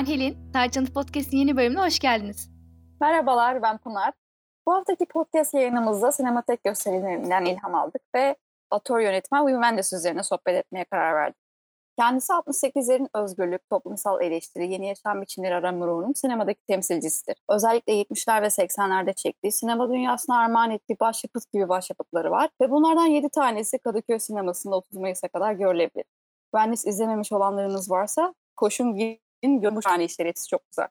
ben Helin. Tarçın Podcast'in yeni bölümüne hoş geldiniz. Merhabalar, ben Pınar. Bu haftaki podcast yayınımızda sinematek gösterilerinden ilham aldık ve atör yönetmen Wim Wenders üzerine sohbet etmeye karar verdik. Kendisi 68'lerin özgürlük, toplumsal eleştiri, yeni yaşam biçimleri aramuruğunun sinemadaki temsilcisidir. Özellikle 70'ler ve 80'lerde çektiği sinema dünyasına armağan ettiği başyapıt gibi başyapıtları var ve bunlardan 7 tanesi Kadıköy sinemasında 30 Mayıs'a kadar görülebilir. Wenders izlememiş olanlarınız varsa koşun görmüş tane işleri hepsi çok güzel.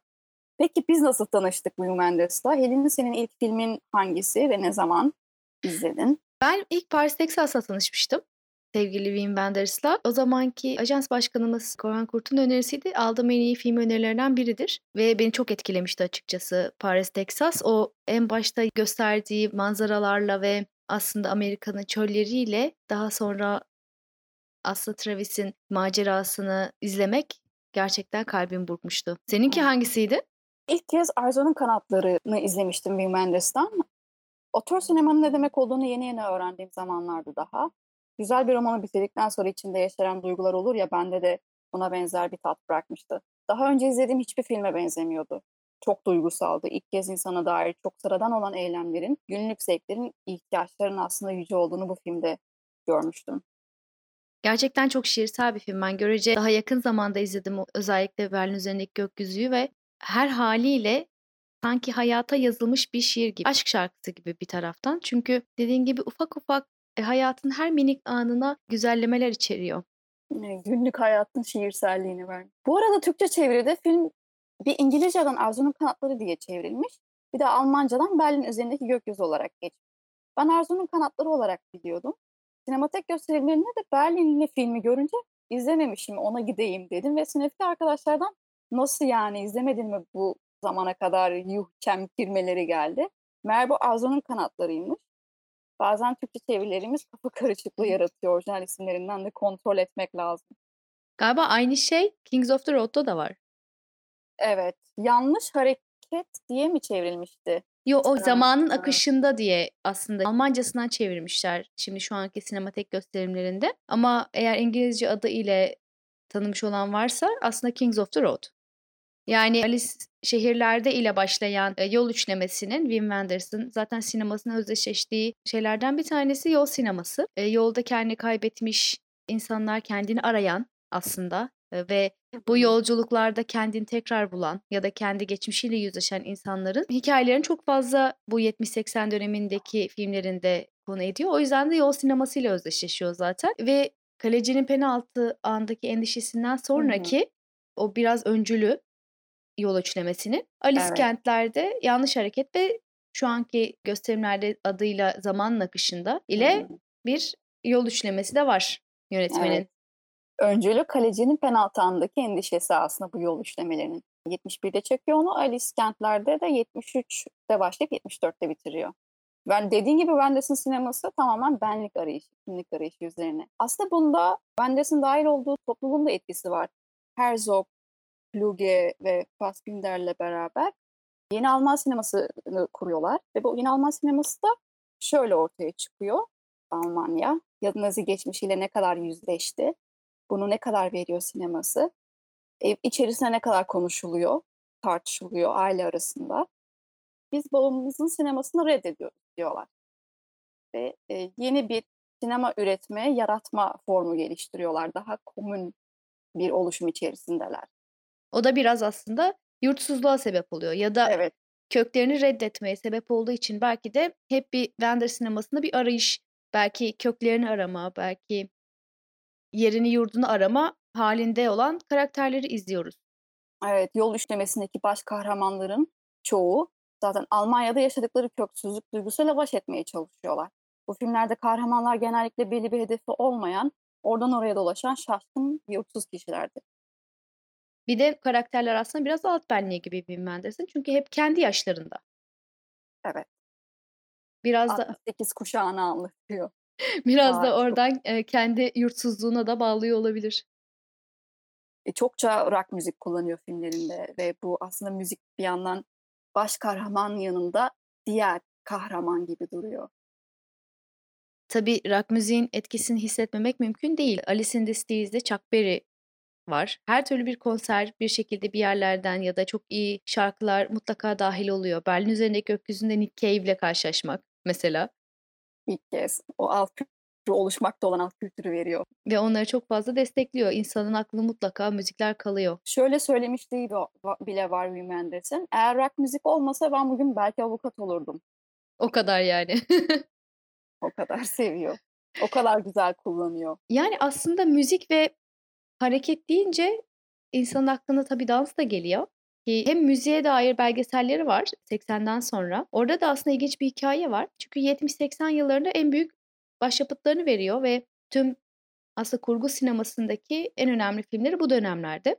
Peki biz nasıl tanıştık Wim Wenders'la? Helin senin ilk filmin hangisi ve ne zaman izledin? Ben ilk Paris, Texas'la tanışmıştım sevgili Wim Wenders'la. O zamanki ajans başkanımız Korhan Kurt'un önerisiydi. Aldığım en iyi film önerilerinden biridir. Ve beni çok etkilemişti açıkçası Paris, Texas. O en başta gösterdiği manzaralarla ve aslında Amerika'nın çölleriyle daha sonra Aslı Travis'in macerasını izlemek gerçekten kalbim burkmuştu. Seninki hangisiydi? İlk kez Arzu'nun Kanatları'nı izlemiştim Wim Wenders'tan. Otör sinemanın ne demek olduğunu yeni yeni öğrendiğim zamanlardı daha. Güzel bir romanı bitirdikten sonra içinde yaşayan duygular olur ya bende de buna benzer bir tat bırakmıştı. Daha önce izlediğim hiçbir filme benzemiyordu. Çok duygusaldı. İlk kez insana dair çok sıradan olan eylemlerin, günlük zevklerin, ihtiyaçların aslında yüce olduğunu bu filmde görmüştüm. Gerçekten çok şiirsel bir film. Ben görece daha yakın zamanda izledim özellikle Berlin üzerindeki gökyüzüyü ve her haliyle sanki hayata yazılmış bir şiir gibi, aşk şarkısı gibi bir taraftan. Çünkü dediğin gibi ufak ufak e, hayatın her minik anına güzellemeler içeriyor. günlük hayatın şiirselliğini ver. Bu arada Türkçe çeviride film bir İngilizceden Arzu'nun Kanatları diye çevrilmiş. Bir de Almancadan Berlin üzerindeki gökyüzü olarak geçmiş. Ben Arzu'nun Kanatları olarak biliyordum. Sinematek gösterimlerinde de Berlinli filmi görünce izlememişim ona gideyim dedim ve sınıfta arkadaşlardan nasıl yani izlemedin mi bu zamana kadar yuh çemkirmeleri geldi. Meğer bu Arzu'nun kanatlarıymış. Bazen Türkçe çevirilerimiz kafa karışıklığı yaratıyor. Orijinal isimlerinden de kontrol etmek lazım. Galiba aynı şey Kings of the Road'da da var. Evet. Yanlış hareket diye mi çevrilmişti? Yo o zamanın akışında diye aslında Almancasından çevirmişler şimdi şu anki sinematek gösterimlerinde. Ama eğer İngilizce adı ile tanımış olan varsa aslında Kings of the Road. Yani Alice şehirlerde ile başlayan e, yol üçlemesinin Wim Wenders'ın zaten sinemasının özdeşleştiği şeylerden bir tanesi yol sineması. E, yolda kendini kaybetmiş insanlar kendini arayan aslında ve bu yolculuklarda kendini tekrar bulan ya da kendi geçmişiyle yüzleşen insanların hikayelerini çok fazla bu 70-80 dönemindeki filmlerinde konu ediyor. O yüzden de yol sinemasıyla özdeşleşiyor zaten ve kalecinin penaltı andaki endişesinden sonraki hı hı. o biraz öncülü yol üçlemesinin Alice evet. kentlerde yanlış hareket ve şu anki gösterimlerde adıyla zaman akışında ile hı hı. bir yol üçlemesi de var yönetmenin. Evet öncülü kalecinin penaltı andaki endişesi aslında bu yol işlemelerinin. 71'de çekiyor onu. Alice Kentler'de de 73'te başlayıp 74'te bitiriyor. Ben dediğin gibi Wenders'ın sineması tamamen benlik arayışı, kimlik arayışı üzerine. Aslında bunda Wenders'ın dahil olduğu topluluğun da etkisi var. Herzog, Kluge ve Fassbinder'le beraber yeni Alman sinemasını kuruyorlar. Ve bu yeni Alman sineması da şöyle ortaya çıkıyor. Almanya ya Nazi geçmişiyle ne kadar yüzleşti bunu ne kadar veriyor sineması? Ev içerisine ne kadar konuşuluyor, tartışılıyor aile arasında? Biz babamızın sinemasını reddediyoruz diyorlar. Ve e, yeni bir sinema üretme, yaratma formu geliştiriyorlar. Daha komün bir oluşum içerisindeler. O da biraz aslında yurtsuzluğa sebep oluyor ya da evet. köklerini reddetmeye sebep olduğu için belki de hep bir Wender sinemasında bir arayış, belki köklerini arama, belki yerini yurdunu arama halinde olan karakterleri izliyoruz. Evet, yol üçlemesindeki baş kahramanların çoğu zaten Almanya'da yaşadıkları köksüzlük duygusuyla baş etmeye çalışıyorlar. Bu filmlerde kahramanlar genellikle belli bir hedefi olmayan, oradan oraya dolaşan şaşkın, yurtsuz kişilerdi. Bir de karakterler aslında biraz alt benliği gibi Menders'in. Çünkü hep kendi yaşlarında. Evet. Biraz 68 da... kuşağını anlatıyor. Biraz Aa, da oradan çok... kendi yurtsuzluğuna da bağlıyor olabilir. E, çokça rock müzik kullanıyor filmlerinde ve bu aslında müzik bir yandan baş kahraman yanında diğer kahraman gibi duruyor. Tabii rock müziğin etkisini hissetmemek mümkün değil. Alice in the Steez'de Chuck Berry var. Her türlü bir konser bir şekilde bir yerlerden ya da çok iyi şarkılar mutlaka dahil oluyor. Berlin Üzerindeki Gökyüzü'nde Nick Cave ile karşılaşmak mesela. İlk kez o alt kültürü oluşmakta olan alt kültürü veriyor. Ve onları çok fazla destekliyor. İnsanın aklında mutlaka müzikler kalıyor. Şöyle söylemişliği bile var Wim Wenders'in. Eğer rock müzik olmasa ben bugün belki avukat olurdum. O kadar yani. O kadar seviyor. O kadar güzel kullanıyor. Yani aslında müzik ve hareket deyince insanın aklına tabii dans da geliyor. Hem müziğe dair belgeselleri var 80'den sonra. Orada da aslında ilginç bir hikaye var. Çünkü 70-80 yıllarında en büyük başyapıtlarını veriyor ve tüm aslında kurgu sinemasındaki en önemli filmleri bu dönemlerde.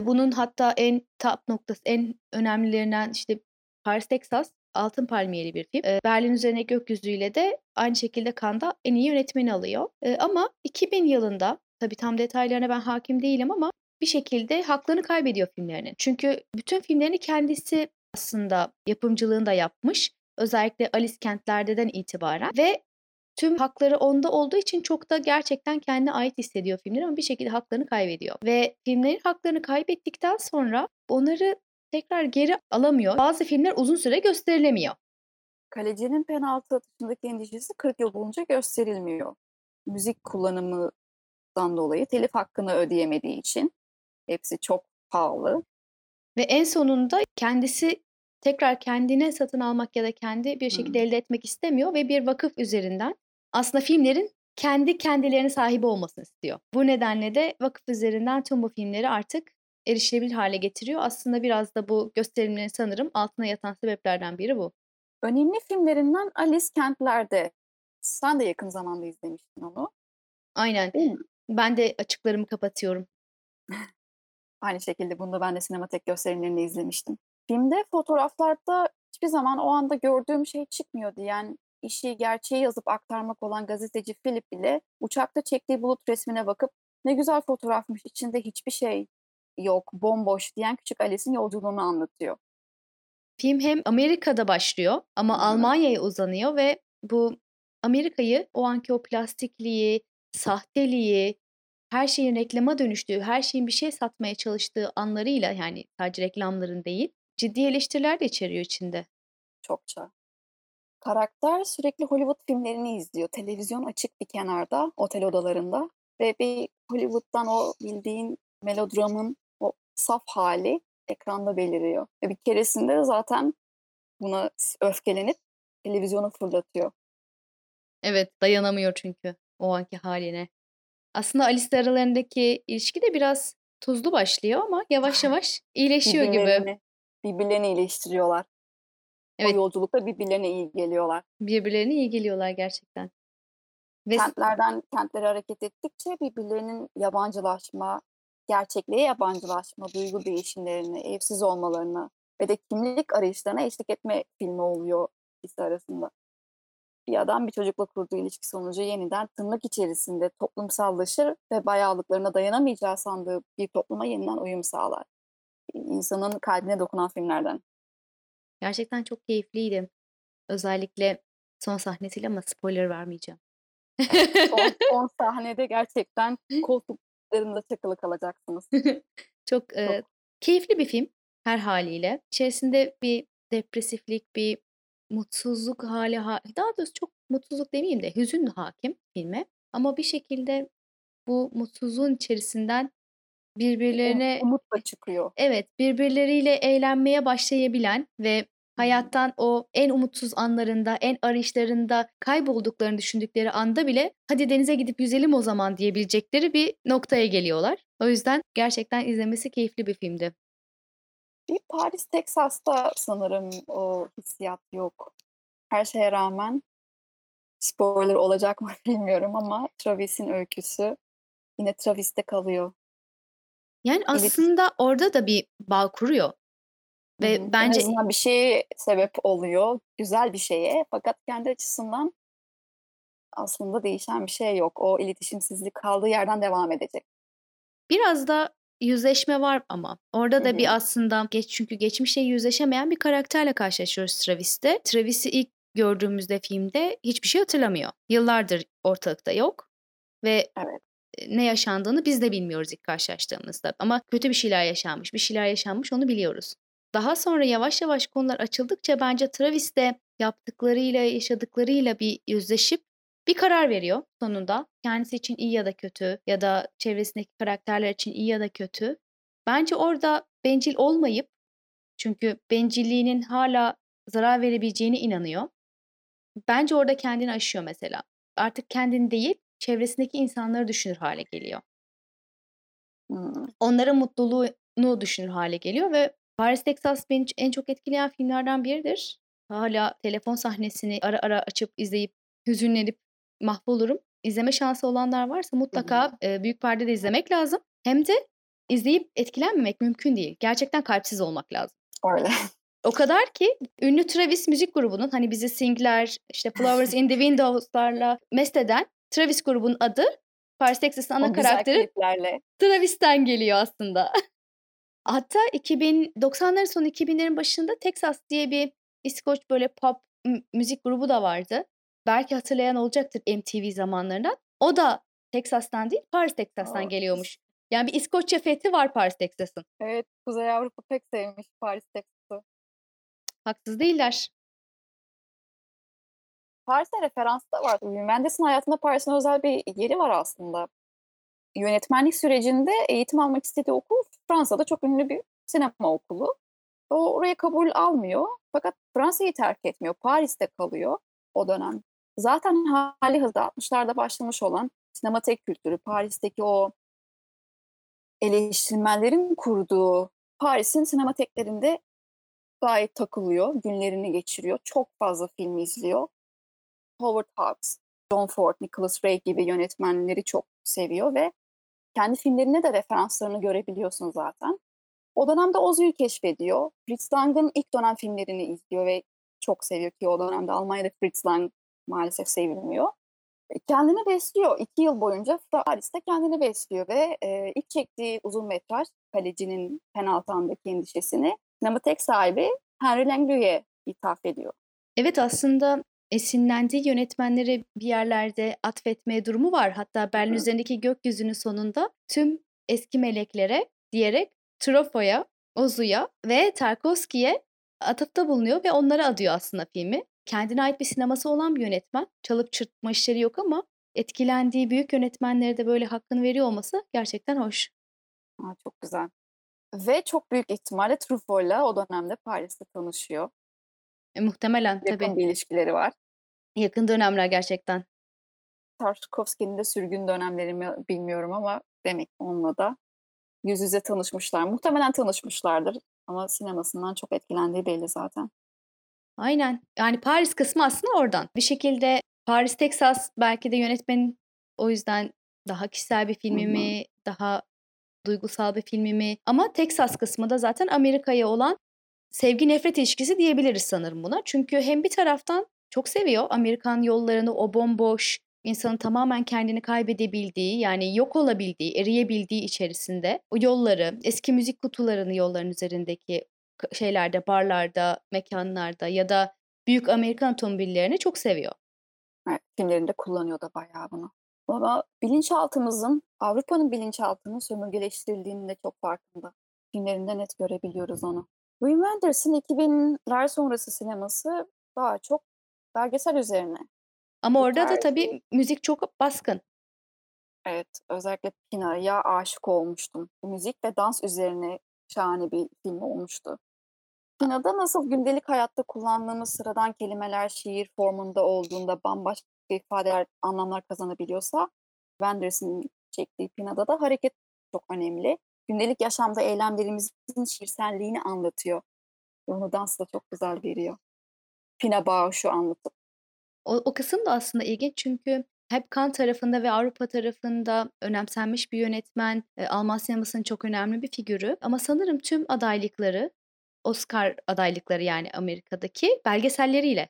Bunun hatta en top noktası, en önemlilerinden işte Paris, Texas Altın Palmiyeli bir film. Berlin Üzerine Gökyüzü'yle de aynı şekilde Cannes'da en iyi yönetmeni alıyor. Ama 2000 yılında tabii tam detaylarına ben hakim değilim ama bir şekilde haklarını kaybediyor filmlerinin. Çünkü bütün filmlerini kendisi aslında yapımcılığını da yapmış. Özellikle Alice Kentler'den itibaren ve tüm hakları onda olduğu için çok da gerçekten kendine ait hissediyor filmler ama bir şekilde haklarını kaybediyor. Ve filmlerin haklarını kaybettikten sonra onları tekrar geri alamıyor. Bazı filmler uzun süre gösterilemiyor. Kalecinin penaltı atışındaki endişesi 40 yıl boyunca gösterilmiyor. Müzik kullanımından dolayı telif hakkını ödeyemediği için hepsi çok pahalı. Ve en sonunda kendisi tekrar kendine satın almak ya da kendi bir şekilde hmm. elde etmek istemiyor ve bir vakıf üzerinden aslında filmlerin kendi kendilerine sahibi olmasını istiyor. Bu nedenle de vakıf üzerinden tüm bu filmleri artık erişilebilir hale getiriyor. Aslında biraz da bu gösterimlerin sanırım altına yatan sebeplerden biri bu. Önemli filmlerinden Alice Kentler'de. Sen de yakın zamanda izlemiştin onu. Aynen. Ben de açıklarımı kapatıyorum. Aynı şekilde bunu da ben de sinematek gösterimlerinde izlemiştim. Filmde fotoğraflarda hiçbir zaman o anda gördüğüm şey çıkmıyordu. Yani işi gerçeği yazıp aktarmak olan gazeteci Philip bile uçakta çektiği bulut resmine bakıp ne güzel fotoğrafmış içinde hiçbir şey yok, bomboş diyen küçük Alice'in yolculuğunu anlatıyor. Film hem Amerika'da başlıyor ama. Almanya'ya uzanıyor ve bu Amerika'yı o anki o plastikliği, sahteliği, her şeyin reklama dönüştüğü, her şeyin bir şey satmaya çalıştığı anlarıyla yani sadece reklamların değil, ciddi eleştiriler de içeriyor içinde. Çokça. Karakter sürekli Hollywood filmlerini izliyor. Televizyon açık bir kenarda, otel odalarında ve bir Hollywood'dan o bildiğin melodramın o saf hali ekranda beliriyor. Ve bir keresinde de zaten buna öfkelenip televizyonu fırlatıyor. Evet dayanamıyor çünkü o anki haline. Aslında Alice aralarındaki ilişki de biraz tuzlu başlıyor ama yavaş yavaş iyileşiyor gibi. Birbirlerini iyileştiriyorlar. Evet. O yolculukta birbirlerine iyi geliyorlar. Birbirlerine iyi geliyorlar gerçekten. Ve... Kentlerden kentlere hareket ettikçe birbirlerinin yabancılaşma, gerçekliğe yabancılaşma, duygu değişimlerini, evsiz olmalarını ve de kimlik arayışlarına eşlik etme filmi oluyor ikisi arasında. Bir adam bir çocukla kurduğu ilişki sonucu yeniden tırnak içerisinde toplumsallaşır ve bayağılıklarına dayanamayacağı sandığı bir topluma yeniden uyum sağlar. İnsanın kalbine dokunan filmlerden. Gerçekten çok keyifliydi. Özellikle son sahnesiyle ama spoiler vermeyeceğim. son, son sahnede gerçekten koltuk Üzerinde çakılı kalacaksınız. Çok, Çok. E, keyifli bir film her haliyle. İçerisinde bir depresiflik, bir mutsuzluk hali, ha daha doğrusu çok mutsuzluk demeyeyim de hüzün hakim filme. Ama bir şekilde bu mutsuzluğun içerisinden birbirlerine umutla çıkıyor. Evet, birbirleriyle eğlenmeye başlayabilen ve hayattan o en umutsuz anlarında, en arayışlarında kaybolduklarını düşündükleri anda bile hadi denize gidip yüzelim o zaman diyebilecekleri bir noktaya geliyorlar. O yüzden gerçekten izlemesi keyifli bir filmdi. Bir Paris, Texas'ta sanırım o hissiyat yok. Her şeye rağmen spoiler olacak mı bilmiyorum ama Travis'in öyküsü yine Travis'te kalıyor. Yani aslında evet. orada da bir bağ kuruyor. Ve Hı-hı. bence en bir şeye sebep oluyor, güzel bir şeye. Fakat kendi açısından aslında değişen bir şey yok. O iletişimsizlik kaldığı yerden devam edecek. Biraz da yüzleşme var ama. Orada da Hı-hı. bir aslında geç çünkü geçmişe yüzleşemeyen bir karakterle karşılaşıyoruz Travis'te. Travis'i ilk gördüğümüzde filmde hiçbir şey hatırlamıyor. Yıllardır ortalıkta yok ve evet. ne yaşandığını biz de bilmiyoruz ilk karşılaştığımızda. Ama kötü bir şeyler yaşanmış, bir şeyler yaşanmış onu biliyoruz. Daha sonra yavaş yavaş konular açıldıkça bence Travis de yaptıklarıyla, yaşadıklarıyla bir yüzleşip bir karar veriyor sonunda. Kendisi için iyi ya da kötü ya da çevresindeki karakterler için iyi ya da kötü. Bence orada bencil olmayıp çünkü bencilliğinin hala zarar verebileceğine inanıyor. Bence orada kendini aşıyor mesela. Artık kendini değil, çevresindeki insanları düşünür hale geliyor. Hımm. Onların mutluluğunu düşünür hale geliyor ve Paris, Texas beni en çok etkileyen filmlerden biridir. Hala telefon sahnesini ara ara açıp izleyip hüzünlenip mahvolurum. İzleme şansı olanlar varsa mutlaka, eee, büyük perdede izlemek lazım. Hem de izleyip etkilenmemek mümkün değil. Gerçekten kalpsiz olmak lazım. Öyle. O kadar ki ünlü Travis müzik grubunun, hani, bizi Sing'ler, işte, Flowers in the Windows'larla mest eden Travis grubunun adı Paris, Texas'ın ana karakteri. Travis'ten geliyor aslında. Hatta 2000 90'ların sonu 2000'lerin başında Texas diye bir İskoç böyle pop mü müzik grubu da vardı. Belki hatırlayan olacaktır MTV zamanlarından. O da Texas'tan değil, Paris, Texas'tan A! geliyormuş. Yani bir İskoçya fethi var Paris, Texas'ın. Evet, Kuzey Avrupa pek sevmiş Paris, Texas'ı. Haksız değiller. Paris'e referans da var. Wim Wenders'ın hayatında Paris'in özel bir yeri var aslında. Yönetmenlik sürecinde eğitim almak istediği okul Fransa'da çok ünlü bir sinema okulu. O oraya kabul almıyor fakat Fransa'yı terk etmiyor. Paris'te kalıyor o dönem. Zaten hâlihazırda 60'larda başlamış olan sinematek kültürü, Paris'teki o eleştirmenlerin kurduğu Paris'in sinemateklerinde gayet takılıyor, günlerini geçiriyor. Çok fazla film izliyor. Howard Hawks, John Ford, Nicholas Ray gibi yönetmenleri çok seviyor ve kendi filmlerine de referanslarını görebiliyorsun zaten. O dönemde Ozu'yu keşfediyor. Fritz Lang'ın ilk dönem filmlerini izliyor ve çok seviyor ki o dönemde Almanya'da Fritz Lang maalesef sevilmiyor. E, kendini besliyor. 2 yıl boyunca Paris'te kendini besliyor ve, eee, ilk çektiği uzun metraj Kalecinin Penaltı Anındaki Endişesini sinematek sahibi Henry Langlois'e ithaf ediyor. Evet, aslında esinlendiği yönetmenlere bir yerlerde atfetme durumu var. Hatta Berlin hı. Üzerindeki Gökyüzü'nün sonunda tüm eski meleklere diyerek Truffaut'a, Ozu'ya ve Tarkovski'ye atıfta bulunuyor ve onlara adıyor aslında filmi. Kendine ait bir sineması olan bir yönetmen. Çalıp çırpma işleri yok ama etkilendiği büyük yönetmenlere de böyle hakkını veriyor olması gerçekten hoş. A, çok güzel. Ve çok büyük ihtimalle Truffaut'la o dönemde Paris'te tanışıyor. E, muhtemelen Yakın tabii. bir ilişkileri var. Yakın dönemler gerçekten. Tarkovski'nin de sürgün dönemleri mi bilmiyorum ama demek onunla da yüz yüze tanışmışlar. Muhtemelen tanışmışlardır ama sinemasından çok etkilendiği belli zaten. Aynen. Yani Paris kısmı aslında oradan. Bir şekilde Paris, Texas belki de yönetmenin o yüzden daha kişisel bir Hı filmi hı. mi, daha duygusal bir filmi mi? Ama Texas kısmı da zaten Amerika'ya olan sevgi nefret ilişkisi diyebiliriz sanırım buna. Çünkü hem bir taraftan çok seviyor Amerikan yollarını, o bomboş, insanın tamamen kendini kaybedebildiği, yani yok olabildiği, eriyebildiği içerisinde o yolları, eski müzik kutularını yolların üzerindeki şeylerde, barlarda, mekânlarda ya da büyük Amerikan otomobillerini çok seviyor. Evet, filmlerinde kullanıyor da bayağı bunu. Ama bilinçaltımızın, Avrupa'nın bilinçaltının sömürgeleştirildiğinin de çok farkında. Filmlerinde net görebiliyoruz onu. Wim Wenders'ın 2000'ler sonrası sineması daha çok belgesel üzerine. Ama orada da terzi tabii müzik çok baskın. Evet, özellikle Pina'ya aşık olmuştum. Müzik ve dans üzerine şahane bir film olmuştu. Pina'da nasıl gündelik hayatta kullandığımız sıradan kelimeler şiir formunda olduğunda bambaşka ifadeler, anlamlar kazanabiliyorsa, Wenders'ın çektiği Pina'da da hareket çok önemli. Gündelik yaşamda eylemlerimizin şiirselliğini anlatıyor onu dansla çok güzel veriyor. Pina Bausch'u anlatıp. O o kısım da aslında ilginç çünkü hep Cannes tarafında ve Avrupa tarafında önemsenmiş bir yönetmen, eee, Alman sinemasının çok önemli bir figürü ama sanırım tüm adaylıkları, Oscar adaylıkları yani Amerika'daki belgeselleriyle.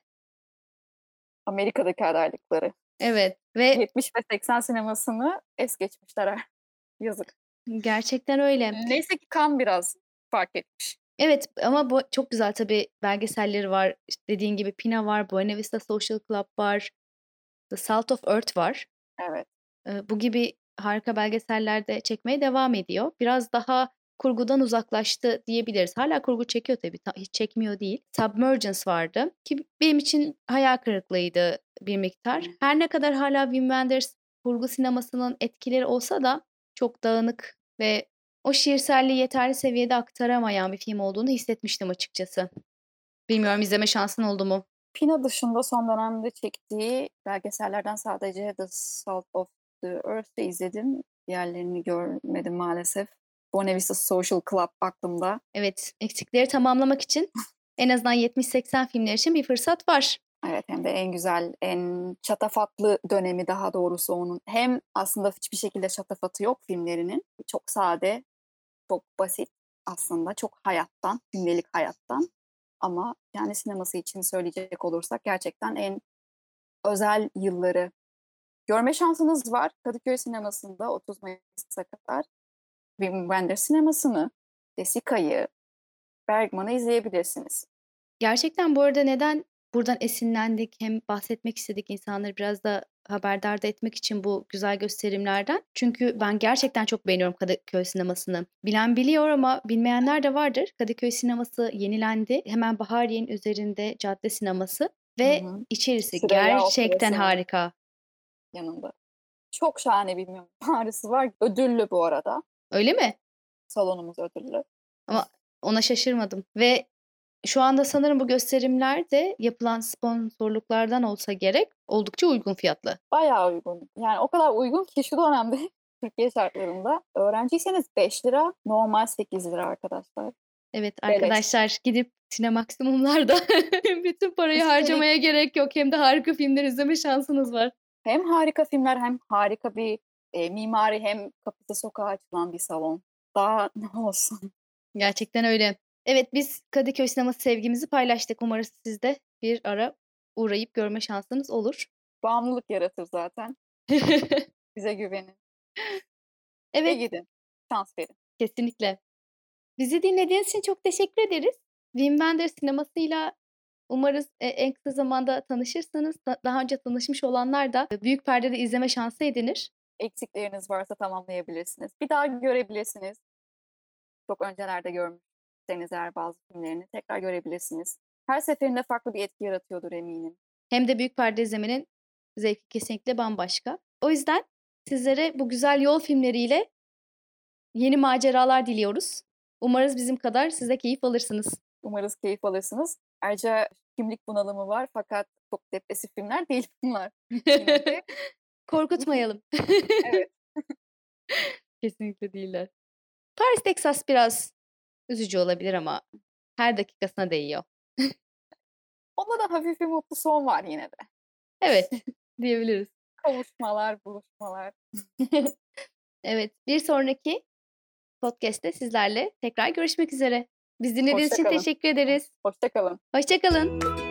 Amerika'daki adaylıkları. Evet ve 70 ve 80 sinemasını es geçmişler. Yazık. Gerçekten öyle. Neyse ki Cannes biraz fark etmiş. Evet ama bu çok güzel tabii belgeselleri var. İşte dediğin gibi Pina var, Buena Vista Social Club var, The Salt of Earth var. Evet. Bu gibi harika belgeseller de çekmeye devam ediyor. Biraz daha kurgudan uzaklaştı diyebiliriz. Hala kurgu çekiyor tabii. Hiç çekmiyor değil. Submergence vardı ki benim için hayal kırıklığıydı bir miktar. Her ne kadar hala Wim Wenders kurgu sinemasının etkileri olsa da çok dağınık ve o şiirselliği yeterli seviyede aktaramayan bir film olduğunu hissetmiştim açıkçası. Bilmiyorum izleme şansın oldu mu? Pina dışında son dönemde çektiği belgesellerden sadece The Salt of the Earth'ı izledim. Diğerlerini görmedim maalesef. Buena Vista Social Club aklımda. Evet, eksikleri tamamlamak için en azından 70-80 filmler için bir fırsat var. Evet hem de en güzel, en çatafatlı dönemi daha doğrusu onun. Hem aslında hiçbir şekilde şatafatı yok filmlerinin. Çok sade, çok basit aslında. Çok hayattan, gündelik hayattan. Ama yani sineması için söyleyecek olursak gerçekten en özel yılları. Görme şansınız var Kadıköy sinemasında 30 Mayıs'a kadar. Wim Wenders sinemasını, Desika'yı, Bergman'ı izleyebilirsiniz. Gerçekten bu arada neden buradan esinlendik hem bahsetmek istedik insanları biraz da haberdar da etmek için bu güzel gösterimlerden. Çünkü ben gerçekten çok beğeniyorum Kadıköy sinemasını. Bilen biliyor ama bilmeyenler de vardır. Kadıköy sineması yenilendi. Hemen Bahariye'nin üzerinde cadde sineması ve hı hı. içerisi Sıraya gerçekten harika. Yanında. Çok şahane bir mimarisi var. Ödüllü bu arada. Öyle mi? Salonumuz ödüllü. Ama ona şaşırmadım. Ve şu anda sanırım bu gösterimler de yapılan sponsorluklardan olsa gerek oldukça uygun fiyatlı. Bayağı uygun. Yani o kadar uygun ki şu dönemde Türkiye şartlarında öğrenciyseniz 5 lira, normal 8 lira arkadaşlar. Evet arkadaşlar evet. gidip Sinemaksimumlarda bütün parayı harcamaya gerek yok. Hem de harika filmler izleme şansınız var. Hem harika filmler hem harika bir e, mimari hem kapısı sokağa açılan bir salon. Daha ne olsun. Gerçekten öyle. Evet biz Kadıköy sineması sevgimizi paylaştık. Umarız siz de bir ara uğrayıp görme şansınız olur. Bağımlılık yaratır zaten. Bize güvenin. Evet. Ve gidin. Şans verin. Kesinlikle. Bizi dinlediğiniz için çok teşekkür ederiz. Wim Wenders sinemasıyla umarız e, en kısa zamanda tanışırsanız daha önce tanışmış olanlar da büyük perdede izleme şansı edinir. Eksikleriniz varsa tamamlayabilirsiniz. Bir daha görebilirsiniz. Çok öncelerde görmüşseniz eğer bazı filmlerini tekrar görebilirsiniz. Her seferinde farklı bir etki yaratıyordur eminim. Hem de büyük perde izlemenin zevki kesinlikle bambaşka. O yüzden sizlere bu güzel yol filmleriyle yeni maceralar diliyoruz. Umarız bizim kadar size keyif alırsınız. Umarız keyif alırsınız. Ayrıca kimlik bunalımı var fakat çok depresif filmler değil bunlar. Korkutmayalım. evet. Kesinlikle değiller. Paris, Texas biraz üzücü olabilir ama her dakikasına değiyor. Onda da hafif bir mutlu son var yine de. Evet, diyebiliriz. Kavuşmalar, buluşmalar. evet, bir sonraki podcast'te sizlerle tekrar görüşmek üzere. Biz dinlediğiniz için teşekkür ederiz. Hoşçakalın. Hoşçakalın.